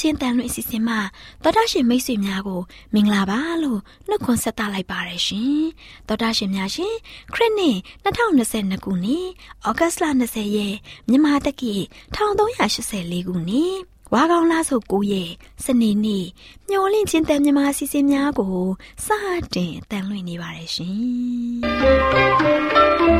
မျောလင့်ချင်းတန်လွင့်အစီအစဉ်မှာတော်တာရှင်မိတ်ဆွေများကိုမင်္ဂလာပါလို့နှုတ်ခွန်းဆက်သလိုက်ပါရရှင်တော်တာရှင်များရှင်ခရစ်နှစ်2022ခုနှစ်ဩဂတ်လ20ရက်မြန်မာတက္ကီ1384ခုနှစ်ဝါကောင်လားဆို9ရက်စနေနေ့မျောလင့်ချင်းတန်မြန်မာအစီအစဉ်များကိုစတင်တန်လွင့်နေပါရရှင်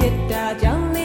mitta jang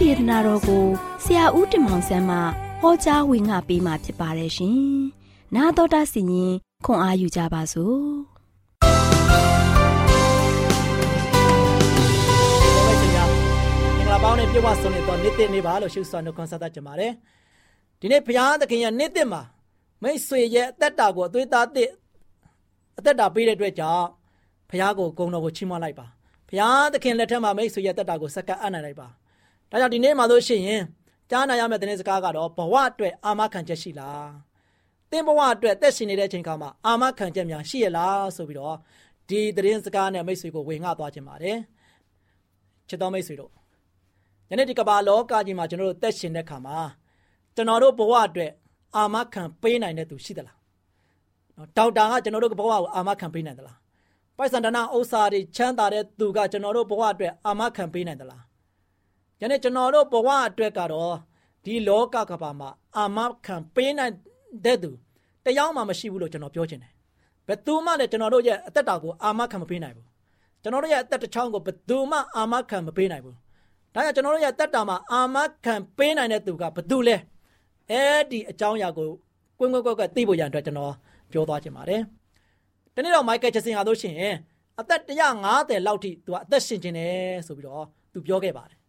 ဒေသနာတော်ကိုဆရာဦးတင်မောင်ဆန်းမှဟောကြားဝင်ငါပေးมาဖြစ်ပါတယ်ရှင်။နာတော်တာစီရင်ခွန်အားယူကြပါစို့။မင်္ဂလာပေါင်းနဲ့ပြုတ်ဝဆုံးနေတော့နေ့တစ်နေ့ပါလို့ရှုစွာနှုတ်ခွန်းဆက်တတ်ကြပါတယ်။ဒီနေ့ဘုရားသခင်ရဲ့နေ့တစ်မှာမိတ်ဆွေရဲ့အသက်တာကိုအသွေးသားတဲ့အသက်တာပေးတဲ့အတွက်ကြောင့်ဘုရားကိုဂုဏ်တော်ကိုချီးမွမ်းလိုက်ပါဘုရားသခင်လက်ထက်မှာမိတ်ဆွေရဲ့အသက်တာကိုစက္ကပ်အပ်နိုင်လိုက်ပါ ဒါကြောင့်ဒီနေ့မှာလို့ရှိရင်ကြားနာရမယ့်တဲ့စကားကတော့ဘဝအတွက်အာမခံချက်ရှိလားသင်ဘဝအတွက်သက်ရှင်နေတဲ့အချိန်ခါမှာအာမခံချက်များရှိရလားဆိုပြီးတော့ဒီသတင်းစကားနဲ့မိတ်ဆွေကိုဝေငှသွားခြင်းပါတယ်ချစ်တော်မိတ်ဆွေတို့ယနေ့ဒီကမ္ဘာလောကကြီးမှာကျွန်တော်တို့သက်ရှင်တဲ့ခါမှာကျွန်တော်တို့ဘဝအတွက်အာမခံပေးနိုင်တဲ့သူရှိသလားနော်ဒေါက်တာကကျွန်တော်တို့ဘဝကိုအာမခံပေးနိုင်သလားပိုက်ဆံတနာဥစ္စာတွေချမ်းသာတဲ့သူကကျွန်တော်တို့ဘဝအတွက်အာမခံပေးနိုင်သလား ယနေ့ကျွန်တော်တို့ဘဝအတွက်ကတော့ဒီလောကကဘာမှာအာမခံပေးနိုင်တဲ့သူတယောက်မှမရှိဘူးလို့ကျွန်တော်ပြောချင်တယ်ဘယ်သူမှလည်းကျွန်တော်တို့ရဲ့အသက်တာကိုအာမခံမပေးနိုင်ဘူးကျွန်တော်တို့ရဲ့အသက်တစ်ချောင်းကိုဘယ်သူမှအာမခံမပေးနိုင်ဘူးဒါကြောင့်ကျွန်တော်တို့ရဲ့တက်တာမှာအာမခံပေးနိုင်တဲ့သူကဘယ်သူလဲအဲ့ဒီအကြောင်းအရာကိုကွင်းကွင်းကွက်ကွက်သိဖို့ရန်အတွက်ကျွန်တော်ပြောသွားချင်ပါတယ်။ဒီနေ့တော့မိုက်ကယ်ချက်စင်ဟာလို့ရှိရင်အသက်150လောက်ထိသူကအသက်ရှင်ခြင်းတယ်ဆိုပြီးတော့သူပြောခဲ့ပါတယ်။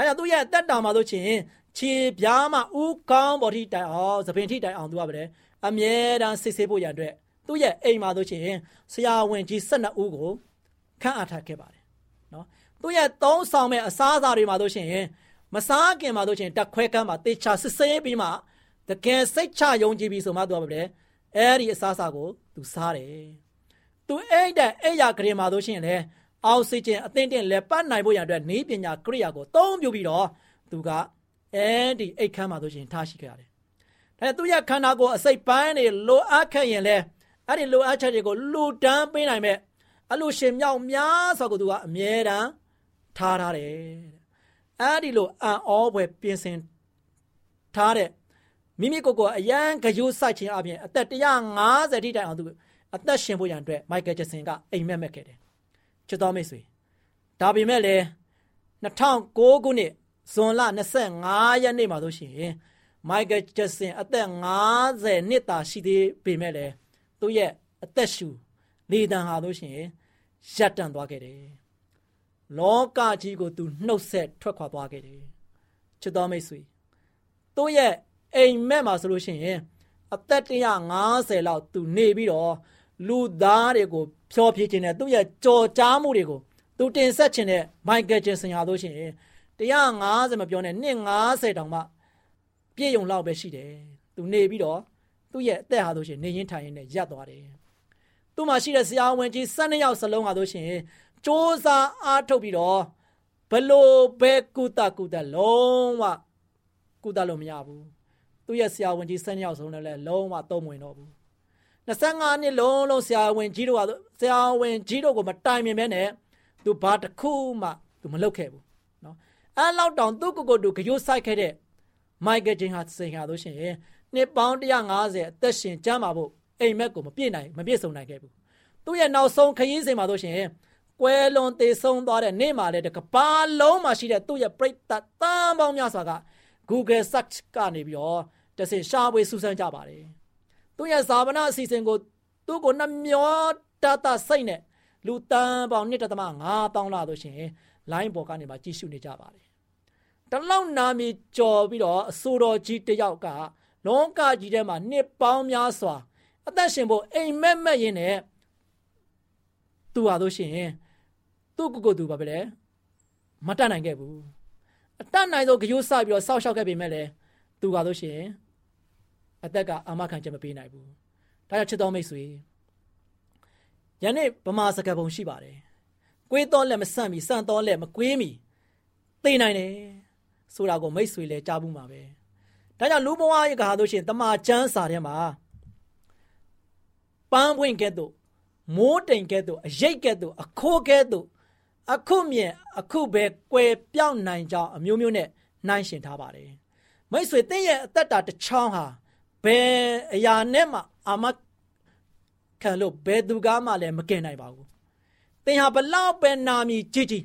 ဒါကြောင့်သူရဲ့အသက်တာမှာလို့ရှိရင်ခြေပြားမှဥကောင်းပေါ်ထိတိုင်အောင်သပင်ထိတိုင်အောင်သူကပဲအမြဲတမ်းစစ်ဆေးဖို့ရန်အတွက်သူရဲ့အိမ်မှာလို့ရှိရင်ဆရာဝန်ကြီး12ဦးကိုခန့်အပ်ထားခဲ့ပါတယ်။နော်သူရဲ့သုံးဆောင်မဲ့အစားအစာတွေမှာလို့ရှိရင်မစားခင်မှာလို့ရှိရင်တက်ခွဲကမ်းမှာတေချာစစ်ဆေးပြီးမှတကယ်စိတ်ချယုံကြည်ပြီးဆိုမှသူကပဲလေအဲ့ဒီအစားအစာကိုသူစားတယ်သူအဲ့တဲ့အဲ့ရကလေးမှာလို့ရှိရင်လေ အောက်ဆီဂျင်အသင့်တင်လက်ပတ်နိုင်ဖို့ရတဲ့နေပညာကရိယာကိုသုံးပြုပြီးတော့သူကအဲ့ဒီအိတ်ခမ်းမှာလို့ရှိရင်ထားရှိခဲ့ရတယ်ဒါသူရဲ့ခန္ဓာကိုယ်အစိတ်ပိုင်းတွေလိုအပ်ခဲ့ရင်လေအဲ့ဒီလိုအပ်ချက်တွေကိုလူတန်းပေးနိုင်မဲ့အလူရှင်မြောက်များဆိုကိုသူကအမြဲတမ်းထားထားတယ်အဲ့ဒီလိုအံ့ဩဖွယ်ပြင်ဆင်ထားတဲ့မိမိကိုယ်ကိုအရန်ဂယုစိုက်ခြင်းအပြင်အသက်150ထိတိုင်အောင်သူအသက်ရှင်ဖို့ရန်အတွက်မိုက်ကယ်ဂျက်ဆင်ကအိမ်မက်မက်ခဲ့တယ် ချစ်တော်မိတ်ဆွေဒါပေမဲ့လည်း2009ခုနှစ်ဇွန်လ25ရက်နေ့မှာဆိုရှင်မိုက်ကယ်ဂျက်ဆင်အသက်50နှစ်သာရှိသေးပေမဲ့လည်းသူ့ရဲ့အသက်ရှူလေတံဟာလို့ရှိရင်ရပ်တန့်သွားခဲ့တယ်လောကကြီးကိုသူနှုတ်ဆက်ထွက်ခွာသွားခဲ့တယ်ချစ်တော်မိတ်ဆွေသူ့ရဲ့အိမ်မက်မှာဆိုလို့ရှိရင်အသက်150လောက်သူနေပြီးတော့ လူသားတွေကိုဖျော်ဖြေခြင်းနဲ့သူ့ရဲ့ကြော်ကြားမှုတွေကိုသူတင်ဆက်ခြင်းနဲ့မိုက်ကယ်ဂျင်ဆင်ဟာလို့ရှိရင်150မပြောနဲ့250တောင်မှပြည့်ုံလောက်ပဲရှိတယ်သူနေပြီးတော့သူ့ရဲ့အသက်ဟာလို့ရှိရင်နေရင်ထိုင်ရင်နဲ့ရပ်သွားတယ်သူ့မှာရှိတဲ့ဆရာဝန်ကြီး12ယောက်စလုံးဟာလို့ရှိရင်စ조사အားထုတ်ပြီးတော့ဘလို့ပဲကုသကုသလုံးဝကုသလို့မရဘူးသူ့ရဲ့ဆရာဝန်ကြီး12ယောက်စလုံးလည်းလုံးဝသုံးဝင်တော့ဘူး 25နှစ်လုံးလုံးဆရာဝန်ကြီးတို့ကဆရာဝန်ကြီးတို့ကိုမတိုင်မြင်မဲနဲ့သူဘာတစ်ခုမှသူမလုပ်ခဲ့ဘူးเนาะအဲလောက်တောင်သူ့ကိုယ်ကိုယ်သူကြိုးဆိုင်ခဲ့တဲ့မိုက်ကယ်ဂျင်ဟာစင်ဟာလို့ရှိရင်နှစ်ပေါင်း150အသက်ရှင်ကျမ်းပါဖို့အိမ်မက်ကိုမပြည့်နိုင်မပြည့်စုံနိုင်ခဲ့ဘူးသူ့ရဲ့နောက်ဆုံးခရီးစဉ်မှာလို့ရှိရင်ကွဲလွန်သေးဆုံးသွားတဲ့နေ့မှာလည်းတကဘာလုံးမှာရှိတဲ့သူ့ရဲ့ပြိတ္တတန်ပေါင်းများစွာက Google search ကနေပြီးတော့တဆင်ရှားပွေစူးစမ်းကြပါတယ် သူ့ရဲ့ဇာဝနာအစီအစဉ်ကိုသူ့ကိုနှမျောတတစိတ်နဲ့လူတန်းပေါင်း1.5တောင်းလာလို့ရှိရင် line ပေါ်ကနေမှကြည့်ရှုနေကြပါတယ်တလောက်နာမည်ကြော်ပြီးတော့အဆိုတော်ကြီးတယောက်ကလောကကြီးထဲမှာနှစ်ပေါင်းများစွာအသက်ရှင်ဖို့အိမ်မက်မက်ရင်းနဲ့သူဟာလို့ရှိရင်သူ့ကိုယ်ကိုယ်သူပါပဲလေမတတ်နိုင်ခဲ့ဘူးအတတ်နိုင်ဆုံးကြိုးစပြီးတော့စောက်ရှောက်ခဲ့ပေမဲ့လည်းသူကလို့ရှိရင် အသက်ကအမခံချက်မပေးနိုင်ဘူးဒါကြောင့်ချစ်တော်မိတ်ဆွေယနေ့ဗမာစကားပုံရှိပါတယ်ကွေးတော်လက်မဆန့်မီဆန့်တော်လက်မကွေးမီသိနိုင်တယ်ဆိုတာကိုမိတ်ဆွေလည်းကြားဘူးမှာပဲဒါကြောင့်လူဘဝရဲ့ကဟာလို့ရှိရင်တမန်ကျမ်းစာထဲမှာပန်းပွင့်ကဲ့သို့မိုးတိမ်ကဲ့သို့အရိတ်ကဲ့သို့အခိုးကဲ့သို့အခုမြင်အခုပဲကွယ်ပြောင်းနိုင်ကြောင်းအမျိုးမျိုးနဲ့နှိုင်းရှင်ထားပါတယ်မိတ်ဆွေတင်းရဲ့အသက်တာတစ်ချောင်းဟာ ဘယ်အရာနဲ့မှအာမခံလို့ဘယ်သူကမှလည်းမကင်နိုင်ပါဘူးတင်းဟာဘလောက်ပဲနာမည်ကြီးကြီး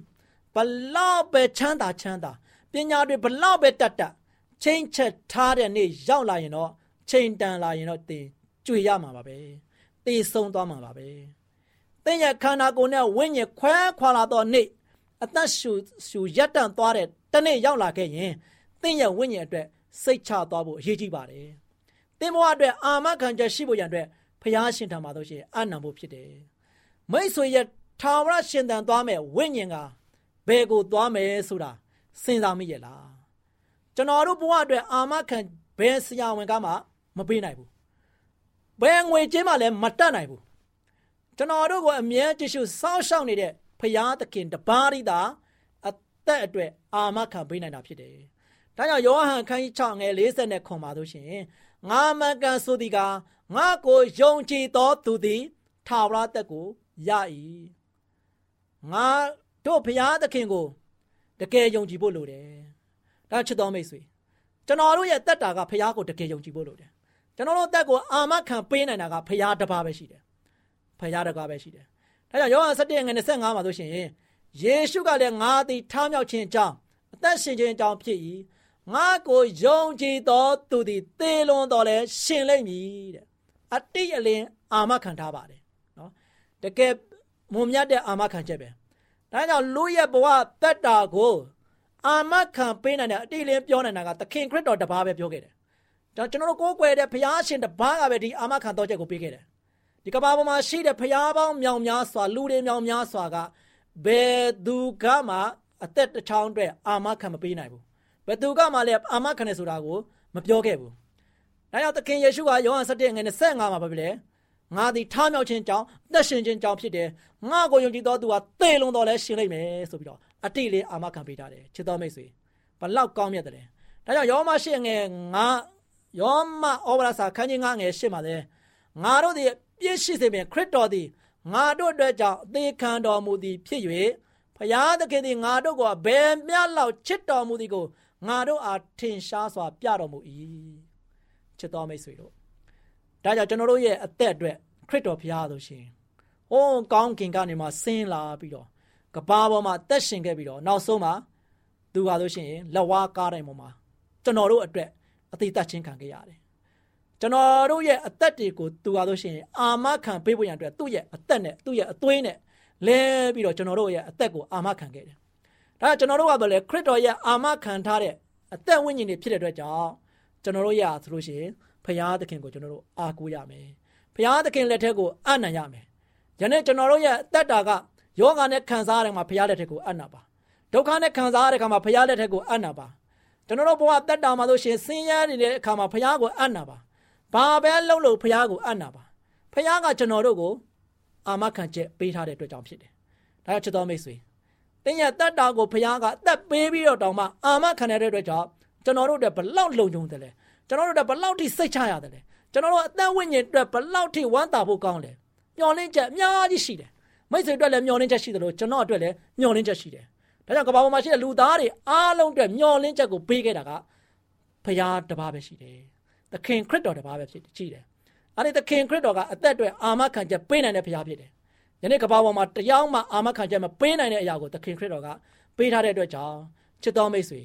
ဘလောက်ပဲချမ်းသာချမ်းသာပညာတွေဘလောက်ပဲတတ်တတ်ချိန်ချက်ထားတဲ့နေ့ရောက်လာရင်တော့ချိန်တန်လာရင်တော့တင်းကြွေရမှာပါပဲတေဆုံးသွားမှာပါပဲသင်ရဲ့ခန္ဓာကိုယ်နဲ့ဝိညာဉ်ခွဲခွာလာတော့နေ့အသက်ရှူရှူရက်တန့်သွားတဲ့တနေ့ရောက်လာခဲ့ရင်သင်ရဲ့ဝိညာဉ်အတွက်စိတ်ချသွားဖို့အရေးကြီးပါတယ် သင်ဘဝအတွက်အာမခံချက်ရှိဖို့ရန်အတွက်ဖျားရှင်ထံမှာတော့ရှင်အနံဖို့ဖြစ်တယ်မိတ်ဆွေရဲ့ထာဝရရှင်တန်သွားမယ်ဝိညာဉ်ကဘယ်ကိုသွားမယ်ဆိုတာစဉ်းစားမိရဲ့လားကျွန်တော်တို့ဘဝအတွက်အာမခံဘယ်ဆရာဝန်ကမှမပေးနိုင်ဘူးဘယ်ငွေကြေးမှလည်းမတတ်နိုင်ဘူးကျွန်တော်တို့ကိုအမြဲတရှိစောင့်ရှောက်နေတဲ့ဖရာသခင်တပါးရိတာအသက်အတွက်အာမခံပေးနိုင်တာဖြစ်တယ်။ဒါကြောင့်ယောဟန်ခန်းကြီး6ငယ်40နဲ့ခွန်ပါလို့ရှင် ငါမကန်ဆိုသည်ကငါကိုယုံကြည်သောသူသည်ထာဝရသက်ကိုရ၏။ငါတို့ဖရာသခင်ကိုတကယ်ယုံကြည်ဖို့လိုတယ်။ဒါချစ်တော်မိတ်ဆွေကျွန်တော်တို့ရဲ့တက်တာကဖရာကိုတကယ်ယုံကြည်ဖို့လိုတယ်။ကျွန်တော်တို့တက်ကိုအာမခံပေးနိုင်တာကဖရာတစ်ပါးပဲရှိတယ်။ဖရာတစ်ပါးပဲရှိတယ်။ဒါကြောင့်ယောဟန်7ငွေ25မှာဆိုရှင်ယေရှုကလည်းငါသည်ထားမြောက်ခြင်းအကြောင်းအသက်ရှင်ခြင်းအကြောင်းဖြစ်၏ ငါကိုယုံကြည်သောသူသည်သေလွန်တော်လဲရှင်လိမ့်မည်တဲ့အတိအလင်းအာမခံထားပါတယ်နော်တကယ်မုံမြတ်တဲ့အာမခံချက်ပဲဒါကြောင့်လူရဲ့ဘဝတက်တာကိုအာမခံပေးနိုင်တဲ့အတိအလင်းပြောနိုင်တာကသခင်ခရစ်တော်တပါးပဲပြောခဲ့တယ်ဒါကျွန်တော်တို့ကိုးကွယ်တဲ့ဘုရားရှင်တပါးကပဲဒီအာမခံတော်ချက်ကိုပေးခဲ့တယ်ဒီကမ္ဘာပေါ်မှာရှိတဲ့ဘုရားပေါင်းမြောင်များစွာလူတွေမြောင်များစွာကဘယ်သူကမှအသက်တစ်ချောင်းအတွက်အာမခံမပေးနိုင်ဘူး ဘယ်သူကမှလည်းအာမခံတယ်ဆိုတာကိုမပြောခဲ့ဘူးဒါကြောင့်သခင်ယေရှုကယောဟန်7ငွေ25မှာပြောပြတယ်ငါသည်ထားမြောက်ခြင်းကြောင့်သက်ရှင်ခြင်းကြောင့်ဖြစ်တယ်ငါကိုယုံကြည်သောသူဟာသေလွန်တော်လဲရှင်လိမ့်မယ်ဆိုပြီးတော့အတိလေးအာမခံပေးထားတယ်ချစ်တော်မိတ်ဆွေဘလောက်ကောင်းမြတ်တယ်ဒါကြောင့်ယောမရှိငယ်ငါယောမဩဝါဒစာခန်းကြီး9ငယ်8မှာလဲငါတို့သည်ပြည့်ရှိစေပင်ခရစ်တော်သည်ငါတို့အတွက်ကြောင့်အသေးခံတော်မူသည်ဖြစ်၍ဖျားသခင်သည်ငါတို့ကိုဘယ်မျှလောက်ချစ်တော်မူသည်ကို ငါတို့အားထင်ရှားစွာပြတော်မူ၏ချစ်တော်မိတ်ဆွေတို့ဒါကြောင့်ကျွန်တော်တို့ရဲ့အသက်အတွက်ခရစ်တော်ဖျားဆိုရှင်ဟိုးကောင်းကင်ကနေမှဆင်းလာပြီးတော့ကဘာပေါ်မှာတက်ရှင်ခဲ့ပြီးတော့နောက်ဆုံးမှာသူဟာဆိုရှင်လက်ဝါးကားတိုင်းပေါ်မှာကျွန်တော်တို့အတွက်အသေးသက်ချင်းခံခဲ့ရတယ်ကျွန်တော်တို့ရဲ့အသက်တွေကိုသူဟာဆိုရှင်အာမခံပေးဖို့ရန်အတွက်သူ့ရဲ့အသက်နဲ့သူ့ရဲ့အသွေးနဲ့လဲပြီးတော့ကျွန်တော်တို့ရဲ့အသက်ကိုအာမခံခဲ့တယ်။ ဒါကျွန်တော်တို့ကတော့လေခရစ်တော်ရဲ့အာမခံထားတဲ့အသက်ဝိညာဉ်တွေဖြစ်တဲ့အတွက်ကြောင့်ကျွန်တော်တို့ရဆိုလို့ရှိရင်ဖရာသခင်ကိုကျွန်တော်တို့အားကိုးရမယ်။ဖရာသခင်လက်ထက်ကိုအနံ့ရမယ်။ယနေ့ကျွန်တော်တို့ရဲ့အသက်တာကယောဂာနဲ့ခံစားရတဲ့မှာဖရာလက်ထက်ကိုအနံ့ပါ။ဒုက္ခနဲ့ခံစားရတဲ့အခါမှာဖရာလက်ထက်ကိုအနံ့ပါ။ကျွန်တော်တို့ဘဝတက်တာမှာဆိုရှင်ဆင်းရဲနေတဲ့အခါမှာဖရာကိုအနံ့ပါ။ဘာပဲလုပ်လို့ဖရာကိုအနံ့ပါ။ဖရာကကျွန်တော်တို့ကိုအာမခံချက်ပေးထားတဲ့အတွက်ကြောင့်ဖြစ်တယ်။ဒါကြောင့်ချစ်တော်မိတ်ဆွေ တင်းရဲ့တက်တာကိုဖခင်ကအသက်ပေးပြီးတော့တောင်မှအာမခံတဲ့အတွက်ကြောင့်ကျွန်တော်တို့တွေဘလောက်လုံခြုံတယ်လဲကျွန်တော်တို့တွေဘလောက်ထိစိတ်ချရတယ်လဲကျွန်တော်တို့အသက်ဝိညာဉ်အတွက်ဘလောက်ထိဝမ်းသာဖို့ကောင်းလဲမျောလင်းချက်အများကြီးရှိတယ်မိတ်ဆွေအတွက်လည်းမျောလင်းချက်ရှိတယ်လို့ကျွန်တော်အတွက်လည်းမျောလင်းချက်ရှိတယ်ဒါကြောင့်ကမ္ဘာပေါ်မှာရှိတဲ့လူသားတွေအားလုံးအတွက်မျောလင်းချက်ကိုပေးခဲ့တာကဖခင်တပါးပဲရှိတယ်သခင်ခရစ်တော်တပါးပဲဖြစ်ရှိတယ်အဲ့ဒီသခင်ခရစ်တော်ကအသက်အတွက်အာမခံချက်ပေးနိုင်တဲ့ဖခင်ဖြစ်တယ် ယနေ့ကမ္ဘာပေါ်မှာတရားမှအာမခံချက်မပေးနိုင်တဲ့အရာကိုသခင်ခရစ်တော်ကပေးထားတဲ့အတွက်ကြောင့်ချစ်တော်မိတ်ဆွေ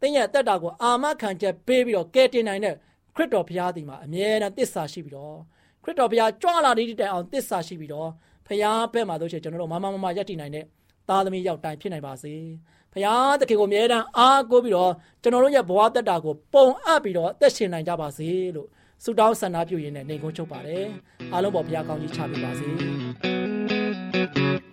တင်းရဲ့တက်တာကိုအာမခံချက်ပေးပြီးတော့ကယ်တင်နိုင်တဲ့ခရစ်တော်ဘုရားဒီမှာအမြဲတမ်းတစ္ဆာရှိပြီးတော့ခရစ်တော်ဘုရားကြွလာတဲ့တိုင်အောင်တစ္ဆာရှိပြီးတော့ဘုရားဘက်မှာတို့ချေကျွန်တော်တို့မမမမယက်တည်နိုင်တဲ့သားသမီးရောက်တိုင်ဖြစ်နိုင်ပါစေဘုရားတခင်ကိုအမြဲတမ်းအားကိုးပြီးတော့ကျွန်တော်တို့ရဲ့ဘဝတက်တာကိုပုံအပ်ပြီးတော့အသက်ရှင်နိုင်ကြပါစေလို့ဆုတောင်းဆန္ဒပြုရင်းနဲ့နေကုန်းချုပ်ပါတယ်အားလုံးပေါ်ဘုရားကောင်းကြီးချပေးပါစေ thank you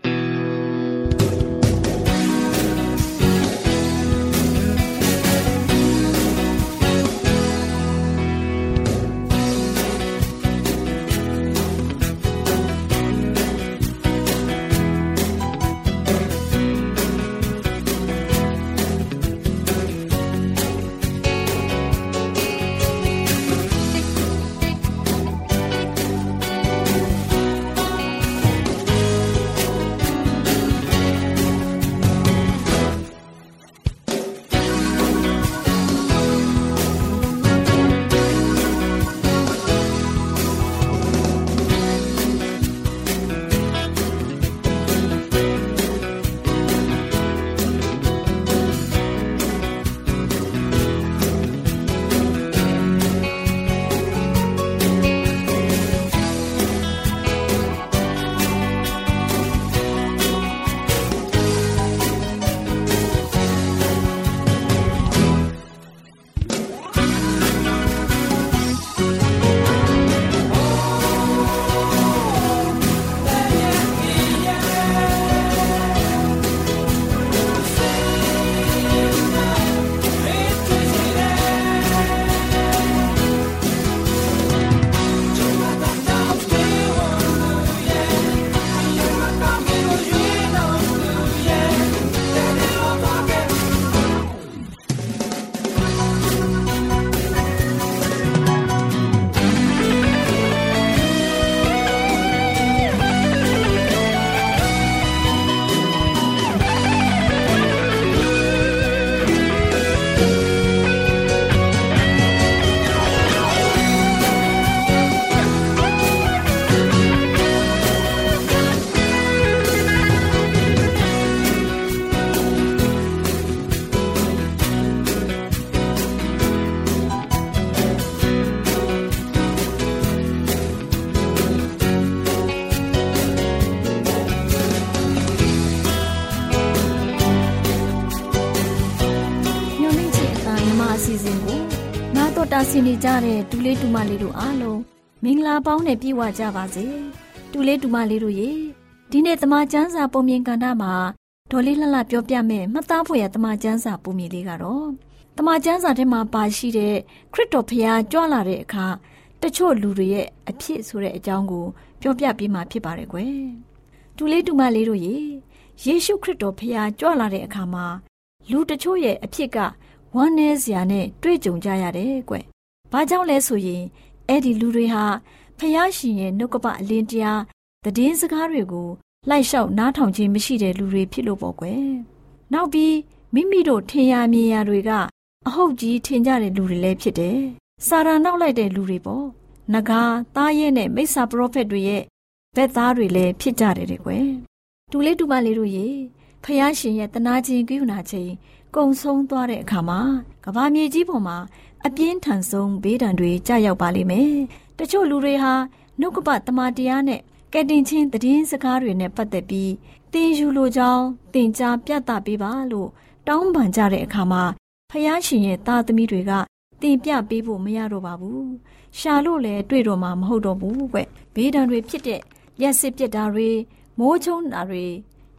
ဆင်နေကြတဲ့ဒူလေးဒူမလေးတို့အားလုံးမင်္ဂလာပေါင်းနဲ့ပြည့်ဝကြပါစေဒူလေးဒူမလေးတို့ရေဒီနေ့တမချန်းစာပုံမြင်ကန်တာမှာဒေါ်လေးလှလှပြောပြမယ်မှတ်သားဖို့ရတမချန်းစာပုံမြင်လေးကတော့တမချန်းစာထဲမှာပါရှိတဲ့ခရစ်တော်ဖျားကြွလာတဲ့အခါတချို့လူတွေရဲ့အဖြစ်ဆိုတဲ့အကြောင်းကိုပြောပြပေးမှာဖြစ်ပါတယ်ကွယ်ဒူလေးဒူမလေးတို့ရေယေရှုခရစ်တော်ဖျားကြွလာတဲ့အခါမှာလူတချို့ရဲ့အဖြစ်ကဝမ်းနည်းစရာနဲ့တွေ့ကြုံကြရတယ်ကွ။ ဘာကြောင့်လဲဆိုရင်အဲ့ဒီလူတွေဟာဖျားရှင်ရဲ့နှုတ်ကပအလင်းတရားတည်င်းစကားတွေကိုလိုက်လျှောက်နားထောင်ခြင်းမရှိတဲ့လူတွေဖြစ်လို့ပေါ့ကွယ်။နောက်ပြီးမိမိတို့ထင်ရမြင်ရတွေကအဟုတ်ကြီးထင်ကြတဲ့လူတွေလည်းဖြစ်တယ်။စာရာနောက်လိုက်တဲ့လူတွေပေါ့။နဂါသားရဲနဲ့မိစ္ဆာပရောဖက်တွေရဲ့ဘက်သားတွေလည်းဖြစ်ကြတယ်တဲ့ကွယ်။တူလေးတူမလေးတို့ရေဖျားရှင်ရဲ့တနာခြင်းကိယူနာခြင်းကုံဆုံးသွားတဲ့အခါမှာကဘာမြေကြီးပေါ်မှာ အပြင်းထန်ဆုံးဘေးဒဏ်တွေကြာရောက်ပါလိမ့်မယ်။တချို့လူတွေဟာနှုတ်ကပတမန်တရားနဲ့ကဲတင်ချင်းသတင်းစကားတွေနဲ့ပတ်သက်ပြီးတင်ယူလိုကြောင်းတင်ကြားပြသပေးပါလို့တောင်းပန်ကြတဲ့အခါမှာဖယားရှင်ရဲ့သားသမီးတွေကတင်ပြပေးဖို့မရတော့ပါဘူး။ရှာလို့လည်းတွေ့တော့မှမဟုတ်တော့ဘူးကွ။ဘေးဒဏ်တွေဖြစ်တဲ့ရက်စစ်ပြစ်တာတွေမိုးချုံတာတွေ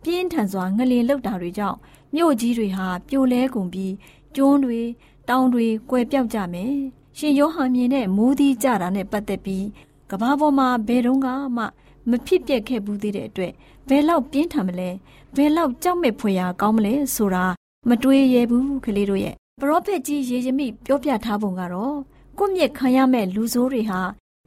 ပြင်းထန်စွာငလင်လောက်တာတွေကြောင့်မြို့ကြီးတွေဟာပြိုလဲကုန်ပြီးကျွန်းတွေ တောင်တွေကွယ်ပြောက်ကြမယ်။ရှင်ယောဟန်မြင်တဲ့မိုးသီးကြတာနဲ့ပတ်သက်ပြီးကဘာပေါ်မှာဘယ်တော့မှမဖြစ်ပျက်ခဲ့ဘူးသေးတဲ့အတွက်ဘယ်လောက်ပြင်းထန်မလဲဘယ်လောက်ကြောက်မဲ့ဖွယ်ရာကောင်းမလဲဆိုတာမတွေးရဘူးကလေးတို့ရဲ့ပရောဖက်ကြီးယေရမိပြောပြထားပုံကတော့ကိုမြင့်ခံရမဲ့လူဆိုးတွေဟာ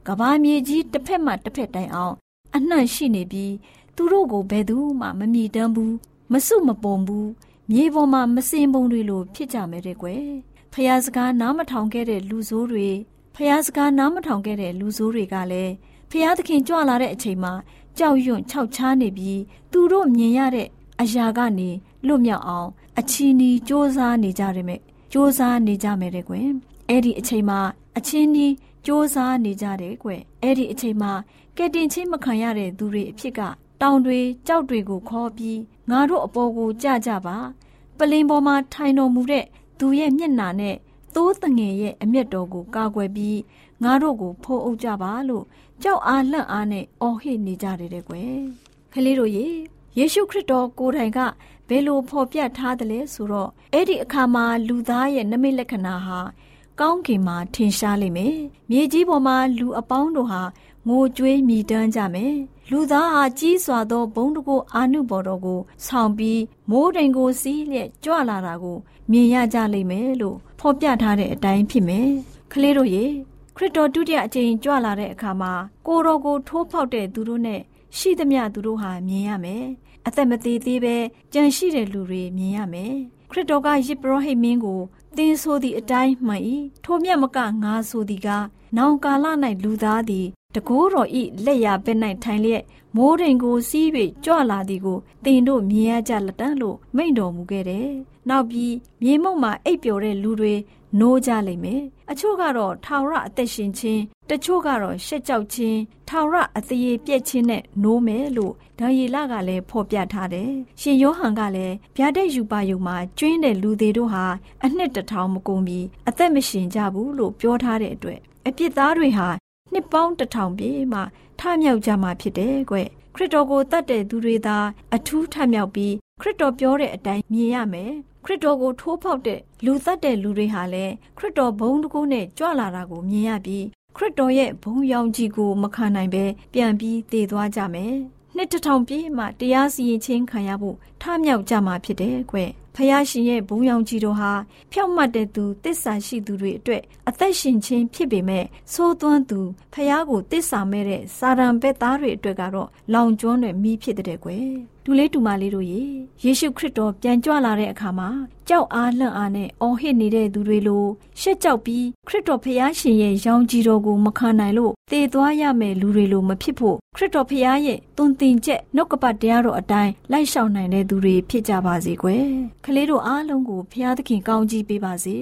ကဘာမြေကြီးတစ်ဖက်မှတစ်ဖက်တိုင်အောင် အနှံ့ရှိနေပြီးသူတို့ကိုဘယ်သူမှမမြည်တမ်းဘူးမစုမပုံဘူးမြေပေါ်မှာမစင်ပုံတွေလိုဖြစ်ကြမယ်တဲ့ကွယ် ဖះစကားနားမထောင်ခဲ့တဲ့လူဆိုးတွေဖះစကားနားမထောင်ခဲ့တဲ့လူဆိုးတွေကလည်းဖះသခင်ကြွလာတဲ့အချိန်မှာကြောက်ရွံ့ခြောက်ခြားနေပြီးသူတို့မြင်ရတဲ့အရာကနေလွတ်မြောက်အောင် အချီနီစ조사နေကြရမယ်စ조사နေကြမယ်တဲ့ကွယ်အဲ့ဒီအချိန်မှာအချင်းနီစ조사နေကြတယ်ကွယ်အဲ့ဒီအချိန်မှာကဲတင်ချင်းမခံရတဲ့သူတွေအဖြစ်ကတောင်တွေကြောက်တွေကိုခေါ်ပြီးငါတို့အပေါ်ကိုကြကြပါပလင်ပေါ်မှာထိုင်တော်မူတဲ့ သူရဲ့မျက်နာနဲ့သိုးတငယ်ရဲ့အမျက်တော်ကိုကာကွယ်ပြီးငါတို့ကိုဖိုးအုပ်ကြပါလို့ကြောက်အားလန့်အားနဲ့အော်ဟစ်နေကြတယ်တဲ့ကွယ်ကလေးတို့ရေယေရှုခရစ်တော်ကိုယ်တိုင်ကဘယ်လိုဖော်ပြထားတယ်လဲဆိုတော့အဲ့ဒီအခါမှာလူသားရဲ့နမိတ်လက္ခဏာဟာကောင်းကင်မှာထင်ရှားလိမ့်မယ်မြေကြီးပေါ်မှာလူအပေါင်းတို့ဟာ ငိုကြွေးမြည်တမ်းကြမယ်လူသားဟာကြီးစွာသောဘုံတကိုအာနုဘော်တော်ကိုဆောင်ပြီးမိုးတိမ်ကိုစီးလျက်ကြွလာတာကိုမြင်ရကြလိမ့်မယ်လို့ဖော်ပြထားတဲ့အတိုင်းဖြစ်မယ်ကလေးတို့ရေခရစ်တော်ဒုတိယအကြိမ်ကြွလာတဲ့အခါမှာကိုတော်ကိုထိုးဖောက်တဲ့သူတို့နဲ့ရှိသမျှသူတို့ဟာမြင်ရမယ်အသက်မသေးသေးပဲကြံရှိတဲ့လူတွေမြင်ရမယ်ခရစ်တော်ကယစ်ပရောဟိတ်မင်းကိုသင်ဆိုသည့်အတိုင်းမှန်၏ထိုမြတ်မကငါဆိုသည်ကနောင်ကာလ၌လူသားသည် တကိုးတော်ဤလက်ရဘက်၌ထိုင်လျက်မိုးရင်ကိုစီး၍ကြွလာသည်ကိုတင်တို့မြင်ရကြလက်တန်းလို့မိန့်တော်မူခဲ့တယ်။နောက်ပြီးမြေမုံမှာအိပ်ပျော်တဲ့လူတွေနိုးကြလိမ့်မယ်။အချို့ကတော့ထာဝရအသက်ရှင်ခြင်းတချို့ကတော့ရှက်ကြောက်ခြင်းထာဝရအသေးပြက်ခြင်းနဲ့နိုးမယ်လို့ဒါရီလကလည်းဖော်ပြထားတယ်။ရှင်ယောဟန်ကလည်းဗျာဒက်ယူပါယုံမှာကျွင်းတဲ့လူတွေတို့ဟာအနှစ်တထောင်မကုန်ပြီးအသက်မရှင်ကြဘူးလို့ပြောထားတဲ့အတွက်အပြစ်သားတွေဟာ နှစ်ပေါင်းတထောင်ပြည့်မှထမြောက်ကြမှာဖြစ်တယ်ကွခရစ်တော်ကိုတတ်တဲ့သူတွေသာအထူးထမြောက်ပြီးခရစ်တော်ပြောတဲ့အတိုင်းမြင်ရမယ်ခရစ်တော်ကိုထိုးဖောက်တဲ့လူသတ်တဲ့လူတွေဟာလည်းခရစ်တော်ဘုံတကူနဲ့ကြွလာတာကိုမြင်ရပြီးခရစ်တော်ရဲ့ဘုံရောင်ကြီးကိုမခံနိုင်ပဲပြန်ပြီးတည်သွားကြမယ်နှစ်တထောင်ပြည့်မှတရားစီရင်ခြင်းခံရဖို့ထမြောက်ကြမှာဖြစ်တယ်ကွ ဖယားရှင်ရဲ့ဘုံရောင်ကြီးတို့ဟာဖြောက်မှတ်တဲ့သူတစ္ဆာရှိသူတွေအတွက်အသက်ရှင်ခြင်းဖြစ်ပေမဲ့သိုးသွန်းသူဖယားကိုတစ္ဆာမဲ့တဲ့စာရန်ဘက်သားတွေအတွက်ကတော့လောင်ကျွမ်းတဲ့မိဖြစ်တဲ့ကွယ် ဒူလေးတူမလေးတို့ရေယေရှုခရစ်တော်ပြန်ကြွလာတဲ့အခါမှာကြောက်အားလှန့်အားနဲ့အော်ဟစ်နေတဲ့သူတွေလိုရှက်ကြောက်ပြီးခရစ်တော်ဖျားရှင်ရဲ့ရောင်ကြီးတော်ကိုမခံနိုင်လို့တည်သွားရမယ်လူတွေလိုမဖြစ်ဖို့ခရစ်တော်ဖျားရဲ့သွန်သင်ချက်နှုတ်ကပတ်တရားတော်အတိုင်းလိုက်ရှောင်နိုင်တဲ့သူတွေဖြစ်ကြပါစေကွယ်ကလေးတို့အားလုံးကိုဖျားသခင်ကောင်းကြီးပေးပါစေ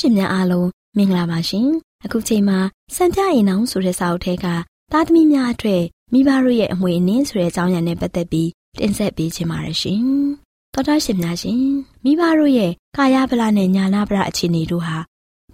ရှင်များအားလုံးမင်္ဂလာပါရှင်အခုချိန်မှာစံပြရင်အောင်ဆိုတဲ့စာအုပ်ထဲကသားသမီးများအတွက်မိဘတို့ရဲ့အမွေအနှစ်ဆိုတဲ့အကြောင်းအရာနဲ့ပတ်သက်ပြီးတင်ဆက်ပေးချင်ပါတယ်ရှင်တော်တာရှင်များရှင်မိဘတို့ရဲ့ကာယဗလာနဲ့ညာနာဗလာအခြေအနေတို့ဟာ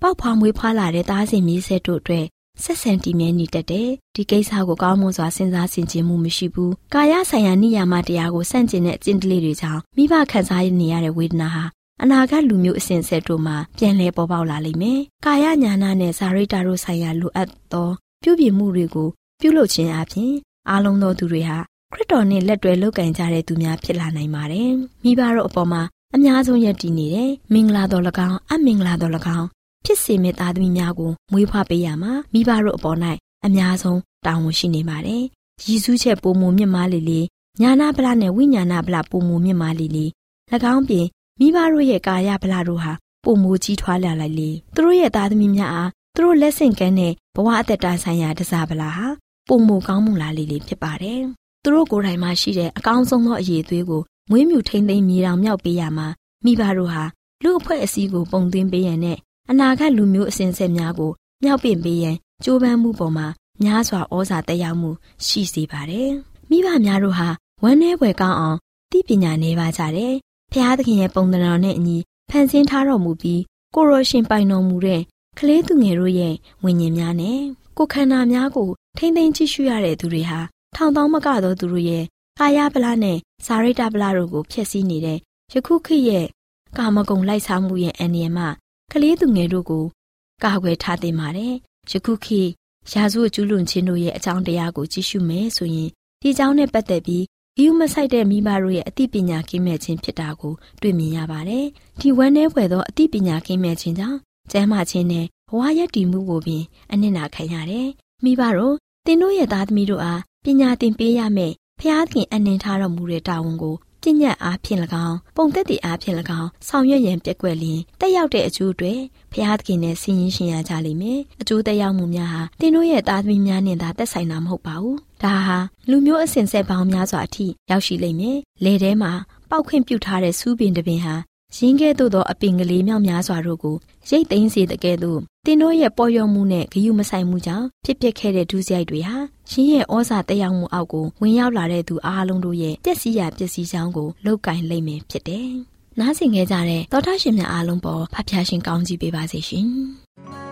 ပေါက်ဖွာမွေးဖွားလာတဲ့သားစဉ်မြေးဆက်တို့အတွက်ဆက်ဆံတည်မြဲနေတတ်တယ်ဒီကိစ္စကိုကောင်းမွန်စွာစဉ်းစားဆင်ခြင်မှုမရှိဘူးကာယဆိုင်ရာနိယာမတရားကိုစန့်ကျင်တဲ့အကျင့်တလေးတွေကြောင့်မိဘခံစားနေရတဲ့ဝေဒနာဟာ အနာဂတ်လူမျိုးအစဉ်ဆက်တို့မှာပြန်လည်ပေါ်ပေါက်လာလိမ့်မယ်။ကာယညာနာနဲ့ဇာရိတာတို့ဆိုင်ရာလိုအပ်သောပြုပြင်မှုတွေကိုပြုလုပ်ခြင်းအပြင်အားလုံးသောသူတွေဟာခရစ်တော်နဲ့လက်တွဲလုပ်ကင်ကြတဲ့သူများဖြစ်လာနိုင်ပါတယ်။မိဘတို့အပေါ်မှာအများဆုံးယက်တည်နေတဲ့မင်္ဂလာတော်၎င်းအမင်္ဂလာတော်၎င်းဖြစ်စေမယ့်သားသမီးများကိုမွေးဖွားပေးရမှာမိဘတို့အပေါ်၌အများဆုံးတာဝန်ရှိနေပါတယ်။ရည်စူးချက်ပုံမူမြင့်မားလေလေညာနာပလနဲ့ဝိညာဏပလပုံမူမြင့်မားလေလေ၎င်းပြင် မိဘတို့ရဲ့ကာယဗလာတို့ဟာပုံမူကြီးထွားလာလိုက်လေသူတို့ရဲ့သားသမီးများအားသူတို့လက်ဆင့်ကမ်းတဲ့ဘဝအသက်တာဆိုင်ရာတစားဗလာဟာပုံမူကောင်းမှုလာလေလေဖြစ်ပါတယ်သူတို့ကိုယ်တိုင်မှရှိတဲ့အကောင်းဆုံးသောအရေးသွေးကိုမွေးမြူထိန်သိမ်းမြေတောင်မြောက်ပေးရမှာမိဘတို့ဟာလူအဖွဲ့အစည်းကိုပုံသွင်းပေးရန်နဲ့အနာဂတ်လူမျိုးအစဉ်ဆက်များကိုမြောက်ပင့်ပေးရန်ကြိုးပမ်းမှုပေါ်မှာများစွာဩဇာတက်ရောက်မှုရှိစေပါတယ်မိဘများတို့ဟာဝမ်းနည်းဖွယ်ကောင်းအောင်သိပညာနေပါကြတယ် ဖျားသခင်ရဲ့ပုံသဏ္ဍာန်နဲ့အညီဖန်ဆင်းထားတော်မူပြီးကိုရောရှင်ပိုင်တော်မူတဲ့ကလေးသူငယ်တို့ရဲ့ဝိညာဉ်များနဲ့ကိုခန္ဓာများကိုထိမ့်သိမ်းကြည့်ရှုရတဲ့သူတွေဟာထောင်သောမကသောသူတို့ရဲ့ကာယပလနဲ့ဇာရိတပလတို့ကိုဖျက်ဆီးနေတဲ့ယခုခေတ်ရဲ့ကာမဂုဏ်လိုက်စားမှုရဲ့အန္တရာယ်မှကလေးသူငယ်တို့ကိုကာကွယ်ထားသင့်ပါတယ်။ယခုခေတ်ရာဇဝတ်ကျူးလွန်ခြင်းတို့ရဲ့အကြောင်းတရားကိုကြည့်ရှုမယ်ဆိုရင်ဒီအကြောင်းနဲ့ပတ်သက်ပြီး ဂီယူမဆိုင်တဲ့မိဘတို့ရဲ့အသိပညာကင်းမဲ့ခြင်းဖြစ်တာကိုတွေ့မြင်ရပါတယ်။ဒီဝမ်းနည်းဖွယ်သောအသိပညာကင်းမဲ့ခြင်းကြောင့်ကျမ်းမာခြင်းနဲ့ဘဝရည်တည်မှုကိုပင်အနစ်နာခံရတယ်။မိဘတို့သင်တို့ရဲ့သားသမီးတို့အားပညာသင်ပေးရမယ်။ဖျားခင်အနှင်ထားတော်မူတဲ့တာဝန်ကို ပညာအားဖြင့်၎င်းပုံသက်တည်အားဖြင့်၎င်းဆောင်ရွက်ရန်ပြက်ကွက်လျင်တက်ရောက်တဲ့အကျိုးတွေဖျားသခင်နဲ့ဆင်းရင်ရှင်ရကြလိမ့်မယ်အကျိုးတက်ရောက်မှုများဟာတင်တို့ရဲ့သားသမီးများနဲ့သာသက်ဆိုင်တာမဟုတ်ပါဘူးဒါဟာလူမျိုးအစဉ်ဆက်ပေါင်းများစွာအထိရောက်ရှိလိမ့်မယ်လေထဲမှာပောက်ခွင့်ပြုထားတဲ့စူးပင်တစ်ပင်ဟာ ရင်းကဲ့သို့သောအပင်ကလေးမြောက်များစွာတို့ကိုရိတ်သိမ်းစေတဲ့ကဲ့သို့တင်တို့ရဲ့ပေါ်ရောမှုနဲ့ဂယုမဆိုင်မှုကြောင့်ဖြစ်ပျက်ခဲ့တဲ့ဒုစရိုက်တွေဟာရှင်ရဲ့ဩဇာတက်ရောက်မှုအောက်ကိုဝင်ရောက်လာတဲ့သူအားလုံးတို့ရဲ့ပျက်စီးရာပျက်စီးကြောင်းကိုလောက်ကင်လိုက်မယ်ဖြစ်တယ်။နားဆင်ခဲ့ကြတဲ့သောတာရှင်များအားလုံးပေါ်ဖဖျားရှင်ကောင်းကြီးပေးပါစေရှင်။